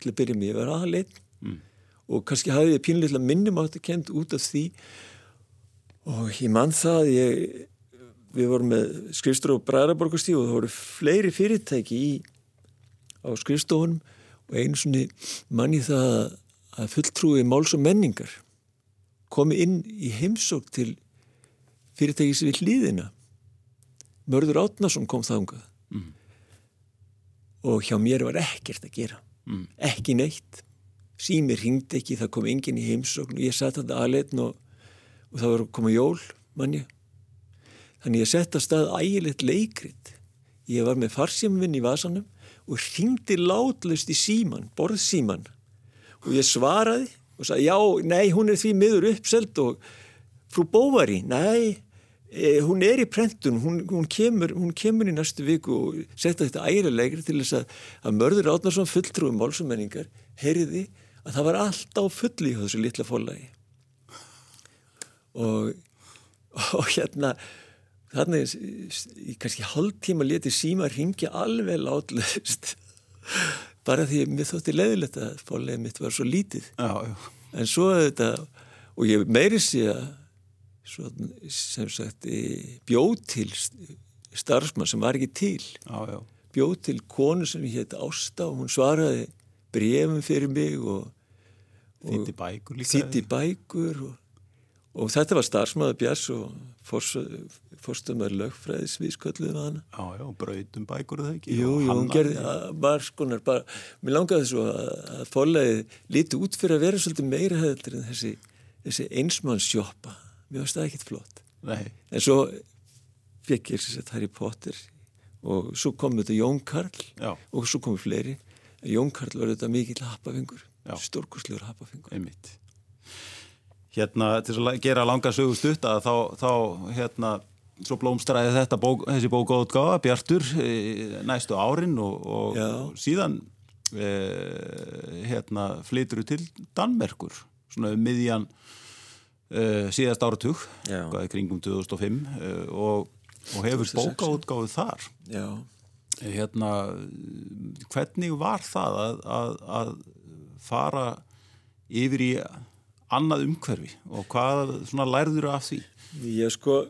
til að byrja mig, ég var aðal einn. Mm. og kannski hafði ég pínleitlega minnum átt að kenda út af því. Og ég mann það ég, við vorum með skrifstóru á Bræðarborgastíð og það voru fleiri fyrirtæki í, á skrifstónum og einu svonni manni það að fulltrúi máls og menningar komi inn í heimsók til fyrirtæki sem við hlýðina Mörður Átnason kom þángað mm og hjá mér var ekkert að gera. Mm. ekki neitt. Símir hingdi ekki, það kom enginn í heimsókn. Og ég satt þetta aðleitn og, og það var að koma jól manni þannig ég sett að stað ægilegt leikrit. Ég var með farsímvinn í vasanum og hringdi látlust í síman borðsíman og ég svaraði og sagði já, nei, hún er því miður uppselt og frú Bóvari, nei hún er í prentun, hún, hún, kemur, hún kemur í næstu viku og setja þetta ægilegri til þess að, að Mörður Átnarsson fulltrúum málsumenningar heyriði að það var alltaf fulli í þessu litla fólagi. Og, og hérna þannig í kannski hálf tíma leti síma ringja alveg látlust bara því að mér þótti leðilegt að fólagið mitt var svo lítið. Já, já. en svo þetta og ég meiri sé að sem sagt bjóð til starfsmann sem var ekki til. Já, já. bjóð til konu sem hétt Ásta og hún svaraði brefum fyrir mig og þýtti bækur, þýtti bækur og, og þetta var starfsmæður Bjars og fórstumar lögfræðis við skölluðum að hana. Já, já, brautum bækur það ekki? Jú, jú, hún gerði, var skonar bara, mér langaði svo að, að fólæði líti út fyrir að vera svolítið meira hefðildur en þessi, þessi einsmannsjópa mér finnst það ekkit flott. Nei. en svo fekk ég sér sett Harry Potter og svo kom þetta Jón Karl Já. og svo komu fleiri. Jón Karl var þetta mikill happafingur stórkoslegur happafingur. Einmitt. Hérna til að gera langa sögust upp að þá, þá hérna svo blómstræði þetta bók, þessi bókaútgáða Bjartur e, næstu árin og, og, og síðan e, hérna flytur þú til Danmerkur svona um miðjan e, síðast áratug kringum 2005 e, og, og hefur bókaútgáðu þar Já hérna hvernig var það að, að, að fara yfir í annað umhverfi og hvað lærður af því? Já sko,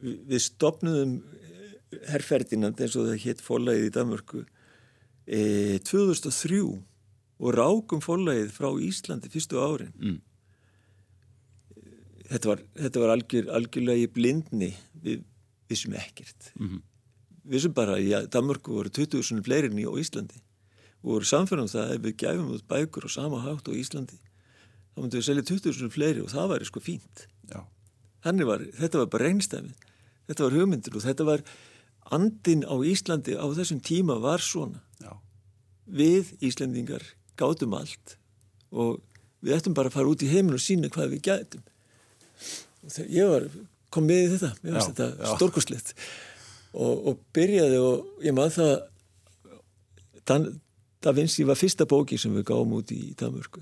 við stopnum herrferðinand eins og það hétt fólægið í Danmörku e, 2003 og rákum fólægið frá Íslandi fyrstu árin. Mm. Þetta var, þetta var algjör, algjörlega í blindni. Við vissum ekkert. Mm -hmm. Við vissum bara að Danmörku voru 20.000 fleirin í Íslandi. Og voru samfélag um það að ef við gæfum út bækur og sama hátt á Íslandi þá myndum við selja 20.000 fleiri og það væri sko fínt. Var, þetta var bara reynstæmið þetta var hugmyndir og þetta var andin á Íslandi á þessum tíma var svona. Já. við Íslandingar gátum allt og við ættum bara að fara út í heiminn og sína hvað við gætum ég var kom með í þetta, ég veist þetta stórkoslegt og, og byrjaði og ég maður það Dan, Da Vinci var fyrsta bóki sem við gáum út í Danmörku.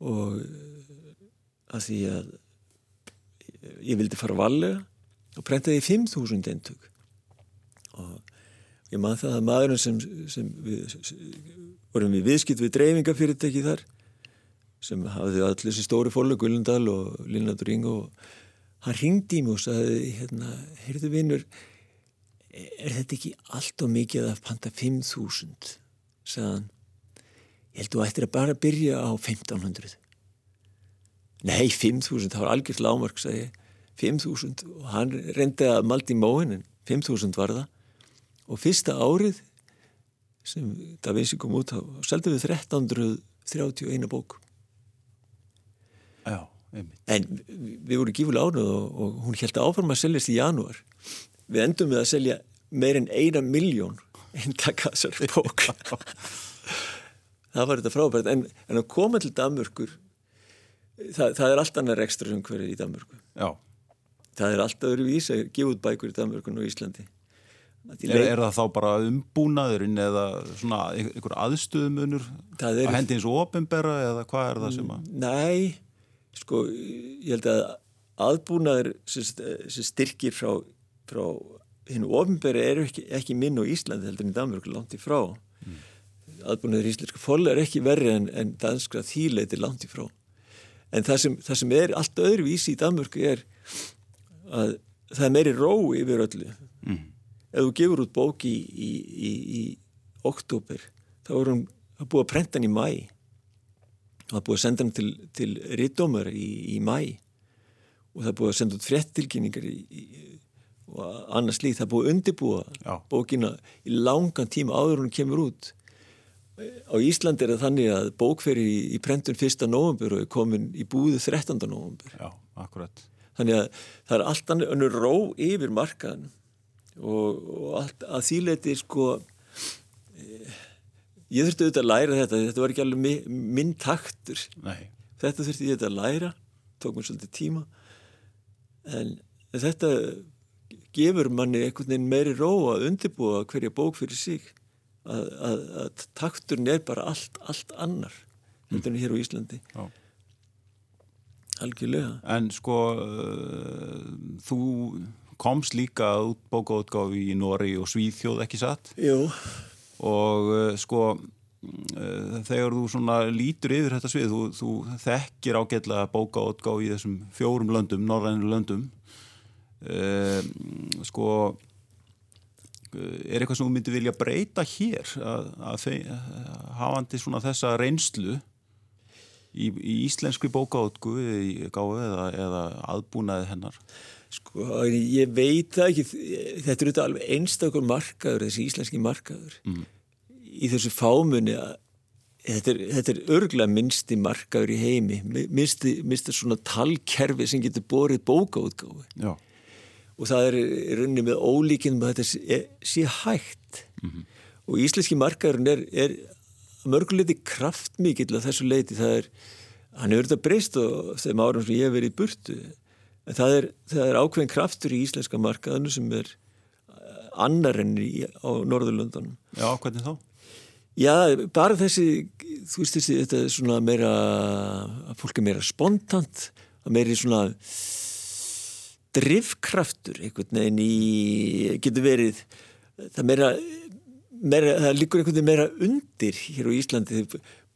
Og eh, að því að ég vildi fara valega og prentaði 5.000 eintök. Og ég maður það að maðurinn sem, sem við, vorum við viðskipt við dreifingafyrirtæki þar sem hafði allir þessi stóri fólu Gullundal og Linnadur Ring og hann ringdi í mig og sagði hérna, heyrðu vinnur er þetta ekki allt og mikið að panta 5.000 sagðan ég held að þú ættir að bara byrja á 1500 nei 5000 það var algjört lámark sagði ég. 5000 og hann reyndi að maldi móin en 5000 var það. Og fyrsta árið sem Da Vinci kom út þá seldum við 1331 bók einmitt. En við vorum gífulega ánöð og, og hún held að áfram að seljast í janúar. Við endum við að selja meir en eina miljón en taka þessar bók. Það var þetta frábært. En, en að koma til Danmörkur það, það er allt annar ekstra sem hverju í Danmörku. Já. það er allt öðru vís að gefa út bækur í Danmörkun og Íslandi. Er, er það þá bara umbúnaðurinn eða svona einhver aðstöðumunur að hendi eins og ofinbera eða hvað er það sem að Nei, sko ég held að aðbúnaður sem, sem styrkir frá, frá hennu ofinbera er ekki, ekki minn og Íslandi heldur en í Danmörku langt í frá mm aðbúinir íslenska fóla er ekki verri en, en danskra þýleiti langt í frá. En það sem, það sem er allt öðruvísi í Danmörku er að það er meiri ró yfir öllu. Mm. Ef þú gefur út bóki í, í, í, í oktober, þá er hún að búa að prenta hann í mæ. Það er búið að senda hann til, til rittdómar í mæ og það er búið að senda út frettilkynningar og annars líkt. Það er búið að undibúa Já. bókina í langan tíma áður hún kemur út á Íslandi er það þannig að bókferi í, í prentun 1. november og er komin í búðu 13. november. Já, akkurat. Þannig að það er allt annir ró yfir markaðan og, og allt að þýleiti sko eh, ég þurfti auðvitað að læra þetta, þetta var ekki alveg mi, minn taktur. Nei. Þetta þurfti ég auðvitað að læra, tók mér svolítið tíma. En þetta gefur manni einhvern veginn meiri ró að undirbúa hverja bók fyrir sig. Að, að, að takturinn er bara allt, allt annar heldur en hér á Íslandi. Já. algjörlega. En sko uh, þú komst líka út bókaútgáfi í Nóri og Svíþjóð ekki satt? Jú og uh, sko uh, þegar þú svona lítur yfir þetta svið þú, þú þekkir ágætlega bókaútgáfi í þessum fjórum löndum, norrænum löndum. Uh, sko er eitthvað sem þú myndi vilja breyta hér að, að hafandi svona þessa reynslu í, í íslenskri bókaótgu eða, eða aðbúnaði hennar? Sko, ég veit það ekki, þetta er auðvitað alveg einstakur markaður, þessi íslenski markaður mm. í þessu fámunni að þetta er, þetta er örglega minnsti markaður í heimi, minnsti, minnsti svona talkerfi sem getur borið bókaútgáfi Já. og það er runni með ólíkinn með þetta sé, sé hægt mm -hmm. og íslenski markaðurinn er, er mörguleiti kraftmikill að þessu leiti, það er hann er auðvitað breyst og þeim árum sem ég hef verið í burtu. En það er, það er ákveðin kraftur í íslenska markaðinu sem er eh, annar enn í, á Norðurlöndunum. Já, hvernig þá? Já, bara þessi þú veist þessi, þetta er svona meira að fólk er meira spontant að meiri svona drivkraftur einhvern veginn í getur verið það meira, meira það líkur einhvern veginn meira undir hér á Íslandi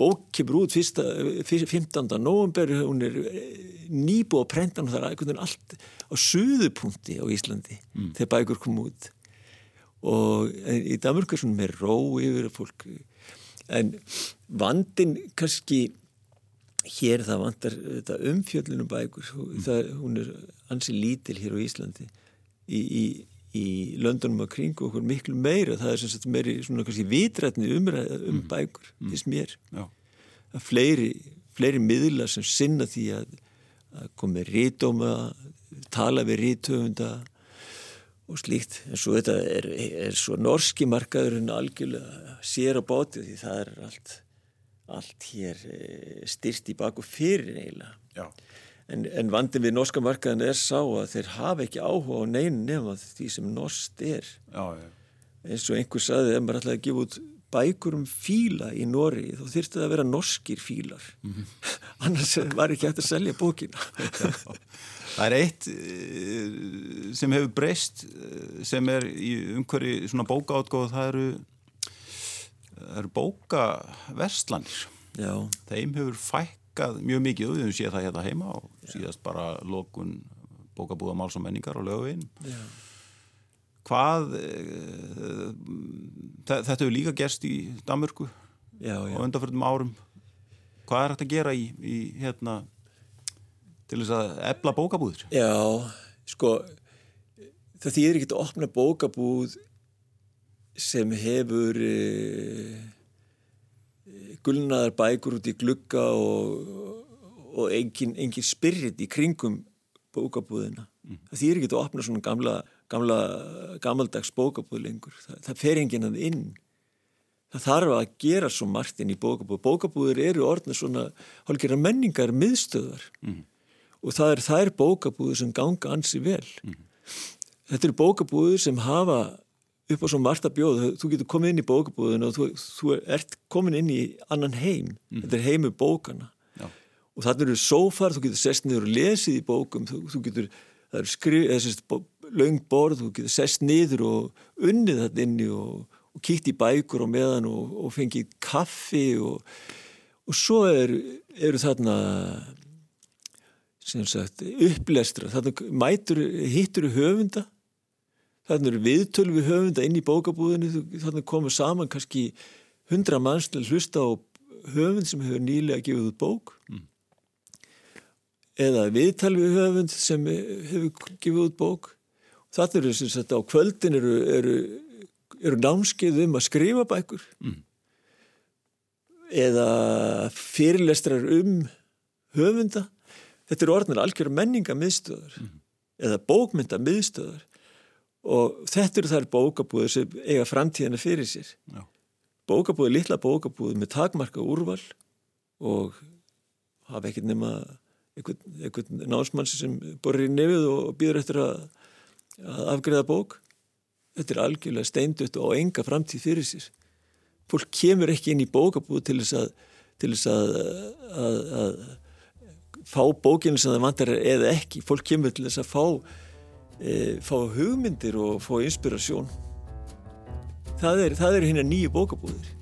bók kemur út fyrsta, 15. november hún er eh, nýbú á prentan og það er einhvern veginn allt á suðupunkti á Íslandi mm. þegar bækur kom út og í Danmörk er svona með ró yfir fólk en vandin kannski hér það vandar umfjöllunum bækur mm. það, hún er ansi lítil hér á Íslandi í, í í löndunum á kringu okkur miklu meira. Það er sem sagt meiri svona kannski vitrætni umræða um mm. bækur þess mér. Já. að fleiri, fleiri miðla sem sinna því að, að komi rítóma tala við rítöfunda og slíkt. En svo þetta er, er svo norski markaður en algjörlega sér á bóti því það er allt allt hér eh, styrst í baku fyrir eiginlega. Já En, en vandin við norska markaðin er sá að þeir hafa ekki áhuga á neinu nefn því sem norst er. Já, já. Eins og einhver saði að maður ætlaði að gefa út bækur um fíla í Nóri þá þurfti það að vera norskir fílar. Mm -hmm. [LAUGHS] Annars var ekki hægt að selja bókina. [LAUGHS] það er eitt eh, sem hefur breyst eh, sem er í umhverju svona bókaátgóð það eru, eru bókaverslanir. Já. Þeim hefur fætt hækkað mjög mikið við höfum séð það hérna heima og síðast bara lokun bókabúða máls og menningar og lögvinn hvað e, þetta hefur líka gerst í Danmörku já, já. og undanförnum árum. Hvað er hægt að gera í, í hérna til þess að ebla bókabúður Já, sko það þýðir ekki að opna bókabúð sem hefur e, gulnaðar bækur út í glugga og, og engin, engin spirit í kringum bókabúðina. Mm. Það þýr ekki að opna svona gamla, gamla gammaldags bókabúð lengur. Það, það fer engin að inn. Það þarf að gera svo margt inn í bókabúð. Bókabúður eru orðna svona hálfgerðar menningar miðstöðar mm. og það er þær bókabúður sem ganga ansi vel. Mm. Þetta eru bókabúður sem hafa upp á svo margt að bjóða, þú getur komið inn í bókabúðinu og þú, þú ert komin inn í annan heim, mm. þetta er heimu bókana Já. og þannig eru sófar, þú getur sest niður og lesið í bókum. Þú, þú getur, það eru skrif eða sérst laung borð, þú getur sest niður og unnið þetta inni og, og kíkt í bækur og meðan og, og fengið kaffi og, og svo eru er þarna sem sagt upplestra, þarna mætur hittur höfunda Þannig eru viðtölu við höfunda inn í bókabúðinu, þannig komur saman kannski hundra manns til að hlusta á höfund sem hefur nýlega gefið út bók mm. eða viðtölu við höfund sem hefur gefið út bók. Þannig eru sem sagt á kvöldin eru, eru, eru námskeið um að skrifa bækur mm. eða fyrirlestrar um höfunda. Þetta eru orðinlega algjör menninga miðstöðar mm. eða bókmynda miðstöðar og þetta eru þær bókabúður sem eiga framtíðana fyrir sér. Já. bókabúður, litla bókabúður með takmarka úrval og hafa ekkert nema einhvern, námsmann sem borður í nefið og býður eftir að, að afgreða bók. Þetta er algjörlega steindutt og enga framtíð fyrir sér. Fólk kemur ekki inn í bókabúð til þess að til þess að, að, að fá bókinu sem það vantar eða ekki, fólk kemur til þess að fá e, fá hugmyndir og fá inspirasjón það er, það er hérna nýju bókabúðir.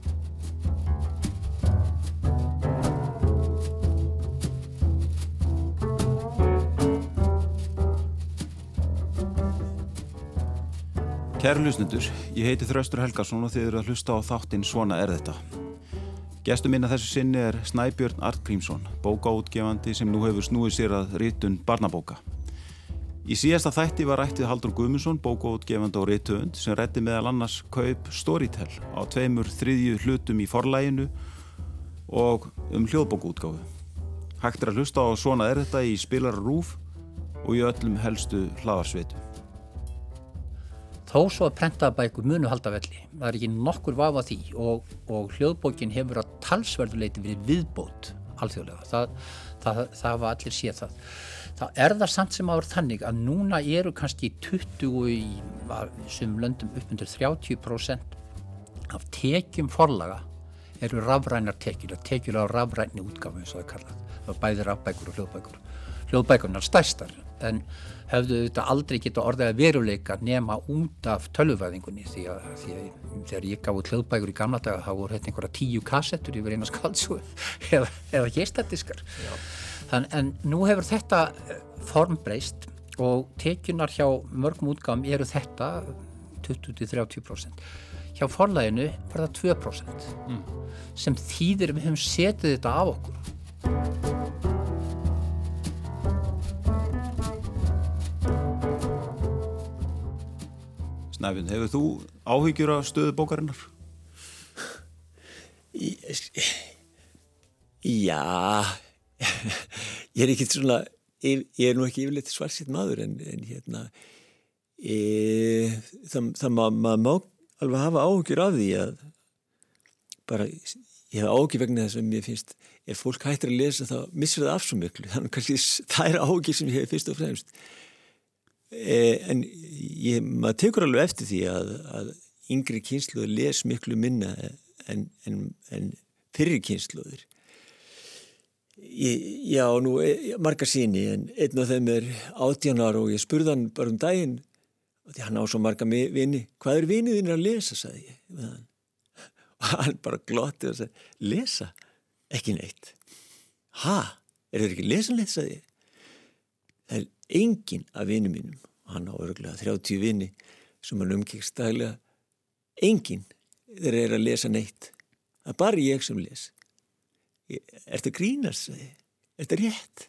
Kæru lusnendur, ég heiti Þraustur Helgarsson og þið eru að hlusta á þáttinn Svona er þetta. Gestur minna þessu sinni er Snæbjörn Artgrímsson, bókaútgefandi sem nú hefur snúið sér að rítun barnabóka. Í síðasta þætti var rættið Haldur Guðmundsson, bókaútgefandi og rítuund sem rætti meðal annars kaup Storytel á tveimur þriðju hlutum í forlæginu og um hljóðbókuútgáfu. Hægt er að hlusta á svona er þetta í spilar rúf og í öllum helstu hlaðarsveitum. Þó svo að prentaðabækur munu halda velli, það er ekki nokkur vafa því og, og hljóðbókin hefur að talsverðuleiti verið viðbót alþjóðlega, það, það, það var allir séð það. Það er það samt sem áður þannig að núna eru kannski 20 í sem löndum upp undir 30% af tekjum forlaga eru rafrænar tekjur, tekjur á rafræni útgáfi eins og það kallað, það er bæðir rafbækur og hljóðbækur. Hljóðbækurnar stærstar en hefðu þetta aldrei geta orðið að veruleika nema út af tölvuvæðingunni því að, því að þegar ég gaf út hljóðbækur í gamla daga þá voru þetta einhverja tíu kassettur yfir eina skaldsúi [LAUGHS] eða, eða geistadiskar en nú hefur þetta eh, form breyst og tekjunar hjá mörgum útgáðum eru þetta 20-30% hjá forlæginu var það 2% mm. sem þýðir við höfum setið þetta af okkur Snæfinn, hefur þú áhyggjur af stöðu bókarinnar? Já, ég er ekki svona, ég er nú ekki yfirleitt svarsitt maður en, en hérna, e, það, það maður ma, má alveg hafa áhyggjur af því að bara, ég hef áhyggjur vegna þess að mér finnst, ef fólk hættir að lesa þá missir það af svo miklu, þannig kannski það er áhyggjur sem ég hef fyrst og fremst. Eh, en ég, maður tekur alveg eftir því að, að yngri kynsluður les miklu minna en, en, en fyrir kynsluður já, nú e, margar síni en einn af þeim er átjánar og ég spurði hann bara um daginn og því hann á svo marga vini hvað er vinið þín að lesa, sagði ég og hann bara glotti og sagði lesa? Ekki neitt. Ha? Er þetta ekki lesanleitt, sagði ég. Það er engin af vinnu mínum og hann á örgulega 30 vini sem hann umkikst daglega engin þeir eru að lesa neitt. Það er bara ég sem les er þetta grínast er þetta rétt?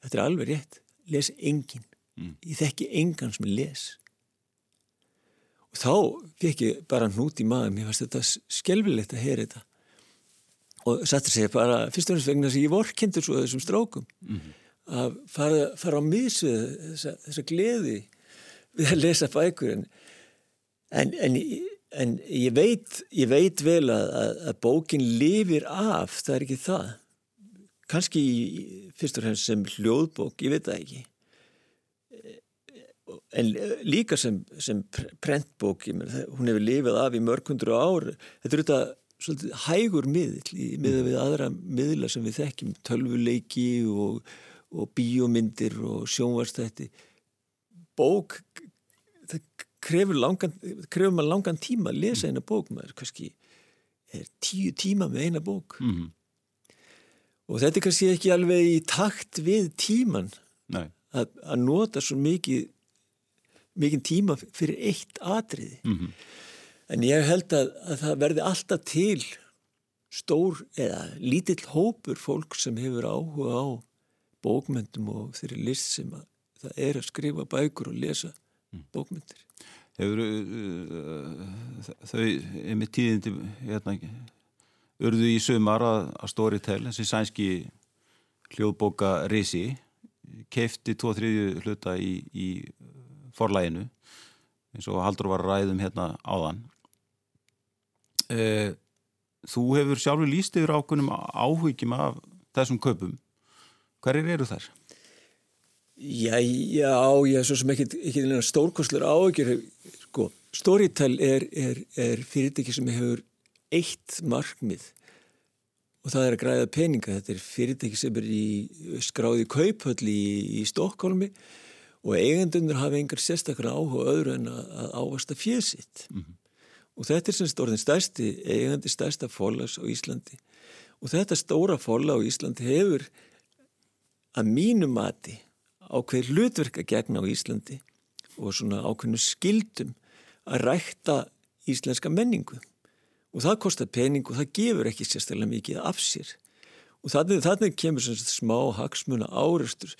Þetta er alveg rétt. Les engin mm. ég þekki engan sem les. Og þá fekk ég bara hnút í maður mér fannst þetta skelvilegt að heyra þetta. Og sattur segja bara fyrst og náttúrulega vegna að ég vorkindur svo þessum strákum mm að fara, fara á misvið þessa, þessa gleði við að lesa bækur. En, en, en, en ég, veit, ég veit vel að, að, bókin lifir af, það er ekki það. Kannski fyrst og fremst sem hljóðbók, ég veit það ekki. En líka sem, sem prentbók hún hefur lifið af í mörgundur ár. Þetta er þetta svolítið hægur miðl miða við aðra miðla sem við þekkjum tölvuleiki og og bíómyndir og sjónvarstætti bók það krefur langan krefur maður langan tíma að lesa eina bók maður kannski er tíu tíma með eina bók mm -hmm. og þetta er kannski ekki alveg í takt við tíman að, að nota svo mikið mikið tíma fyrir eitt atriði mm -hmm. en ég held að, að það verði alltaf til stór eða lítill hópur fólk sem hefur áhuga á bókmyndum og þeirri list sem að það er að skrifa bækur og lesa mm. bókmyndir Hefur uh, þau með tíðindi hérna, urðu í sömar að, að Storytel, þessi sænski hljóðbóka Risi keifti tvo þriðju hluta í, í forlæginu eins og Haldur var ræðum hérna áðan uh, Þú hefur sjálfur líst yfir ákunum áhugjum af þessum köpum Hverjir eru þær? Já, já, já, svo sem ekki, ekki stórkoslar áökjur, sko, Storytel er, er, er fyrirtæki sem hefur eitt markmið og það er að græða peninga. Þetta er fyrirtæki sem er í skráði kauphöll í, í Stokkólmi og eigendunur hafa engar sérstaklega áhuga öðru en að, að ávasta fjösitt. Mm -hmm. Og þetta er semst orðin stærsti, eigandi stærsta fólas á Íslandi. Og þetta stóra fóla á Íslandi hefur að mínu mati ákveð hlutverka gegn á Íslandi og svona ákveðnu skildum að rækta íslenska menningu og það kostar pening og það gefur ekki sérstaklega mikið af sér og þannig, þannig kemur svona smá hagsmuna áreistur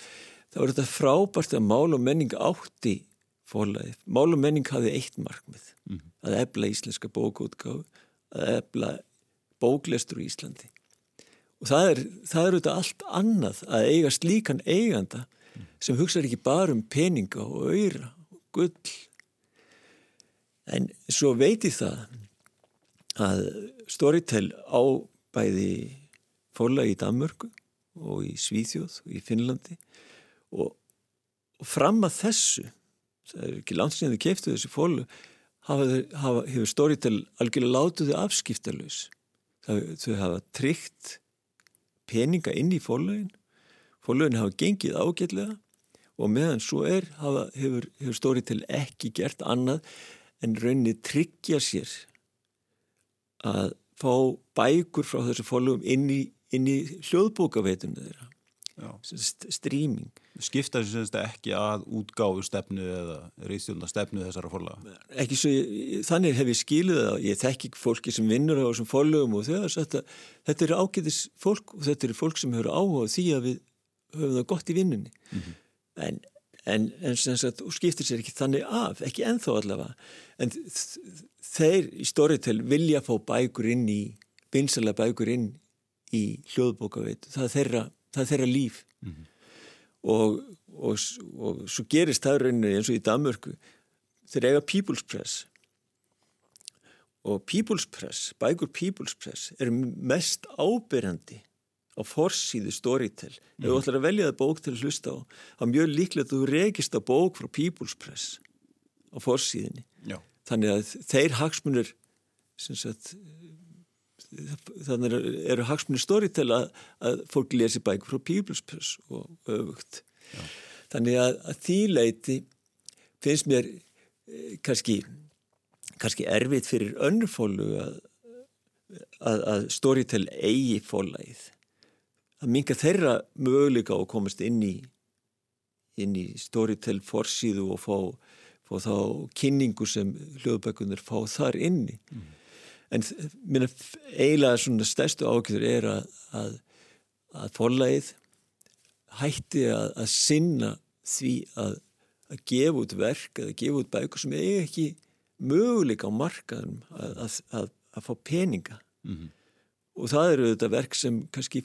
þá er þetta frábært að mál og menning átti fórlæði. Mál og menning hafi eitt markmið mm. að ebla íslenska bókútgáðu, að ebla bóklestur í Íslandi og það er, það er auðvitað allt annað að eiga slíkan eiganda. Sem hugsaður ekki bara um peninga og öyra og gull. En svo veiti það að Storytel á bæði fórlægi í Danmörku og í Svíþjóð og í Finnlandi og, og fram að þessu það er ekki langt síðan þau keftu þessi fólu hefur Storytel algjörlega látuði afskiptalus þau hafa tryggt peninga inn í fólögin fólögin hafa gengið ágætlega og meðan svo er hafa, hefur, hefur Storytel ekki gert annað en raunni tryggja sér að fá bækur frá þessu fólögum inn í, í hljóðbókaveitunum þeirra streaming skipta þessu ekki að útgáfu stefnu eða reystjólna stefnu þessara forlaga? Ekki svo, ég, þannig hef ég skiluð það ég þekk ekki fólki sem vinnur á þessum forlagum og þau þetta, þetta er ágætis fólk og þetta er fólk sem hefur áhuga því að við höfum það gott í vinnunni mm -hmm. En, en, en sagt, skiptir sér ekki þannig af, ekki enþá allavega. En þeir í Storytel vilja fá bækur inn í vinsalega bækur inn í hljóðbókaveit það þeirra það þeirra líf. Mm -hmm. og, og, og svo gerist það rauninni eins og í Danmörku. Þeir eiga People's Press. Og People's Press, bækur People's Press er mest ábyrjandi á forsýðu storytell mm. ef þú mhm. ætlar að velja það bók til að hlusta á þá er mjög líklegt að þú regist á bók frá People's Press á forsýðinni Já. þannig að þeir hagsmunir sagt þannig eru hagsmunni storytell að, að fólk lesi bækur frá People's Press og öfugt Já. þannig að, að því leiti finnst mér eh, kannski, kannski erfitt fyrir önnurfólu að, að storytell eigi fólæð að minga þeirra möguleika að komast inn í inn í storytell forsýðu og fá, fá þá kynningu sem hljóðbækunar fá þar inni. Mm. En minna eiginlega svona stærstu ákveður er að, að, að forlægið hætti að, að sinna því að gefa út verk eða gefa út bækur sem eiga ekki möguleika á markaðum að fá peninga. Mm -hmm. Og það eru þetta verk sem kannski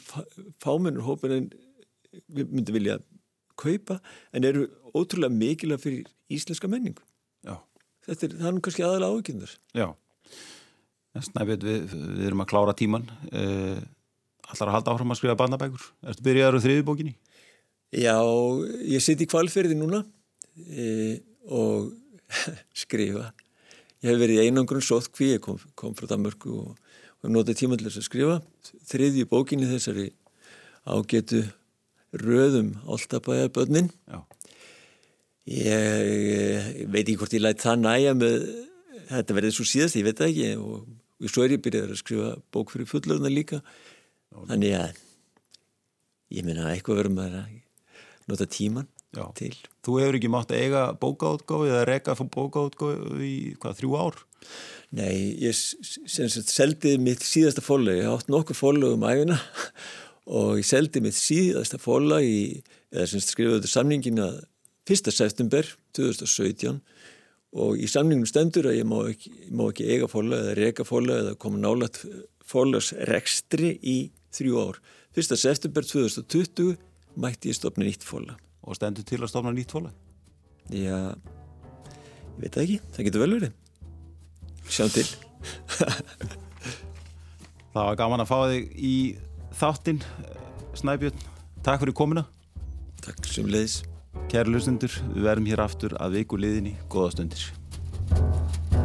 fámennur hópin við myndum vilja kaupa en eru ótrúlega mikilvæg fyrir íslenska menningu. Já. þetta er, það er nú kannski aðalega ákveður Já. Snæbjörn, við, við erum að klára tíman uh, Allar að halda áfram að skrifa bandabækur Erstu byrjaður á þriði bókinni? Já, ég sitt í kvalferði núna e, og [LAUGHS] skrifa. Ég hef verið í einangrun sótkví, ég kom, kom frá Danmörku og notið tímanlega að skrifa. Þriðji bókinni þessari ágetu röðum bönninn ég, ég veit ekki hvort ég lætt það næja með þetta verði svo síðast, ég veit það ekki og og svo er ég byrjað að skrifa bók fyrir fullurna líka. Þannig að ég minna eitthvað verður maður að nota tíman Já. til Þú hefur ekki mátt að eiga bókaútgáfi eða reyka fyrir bókaútgáfi í hvað, þrjú ár? Nei, ég seldi mitt síðasta fólag, ég átt nokkuð fólag um æfina [LAUGHS] og ég seldi mitt síðasta fólag í, eða sem skrifaði þetta samningin að 1. september 2017 og í samningnum stendur að ég má ekki, má ekki eiga fóla eða reyka fóla eða koma nálat fólasrekstri í þrjú ár. Fyrsta september 2020 mætti ég stopna nýtt fóla. Og stendur til að stopna nýtt fóla? Já, ég veit það ekki. Það getur vel verið. Sjáum til. [LAUGHS] það var gaman að fá þig í þáttinn, Snæbjörn. Takk fyrir komina. Takk sem leiðis. Kæru luðstundur, við verðum hér aftur að viku liðinni. Góða stundir.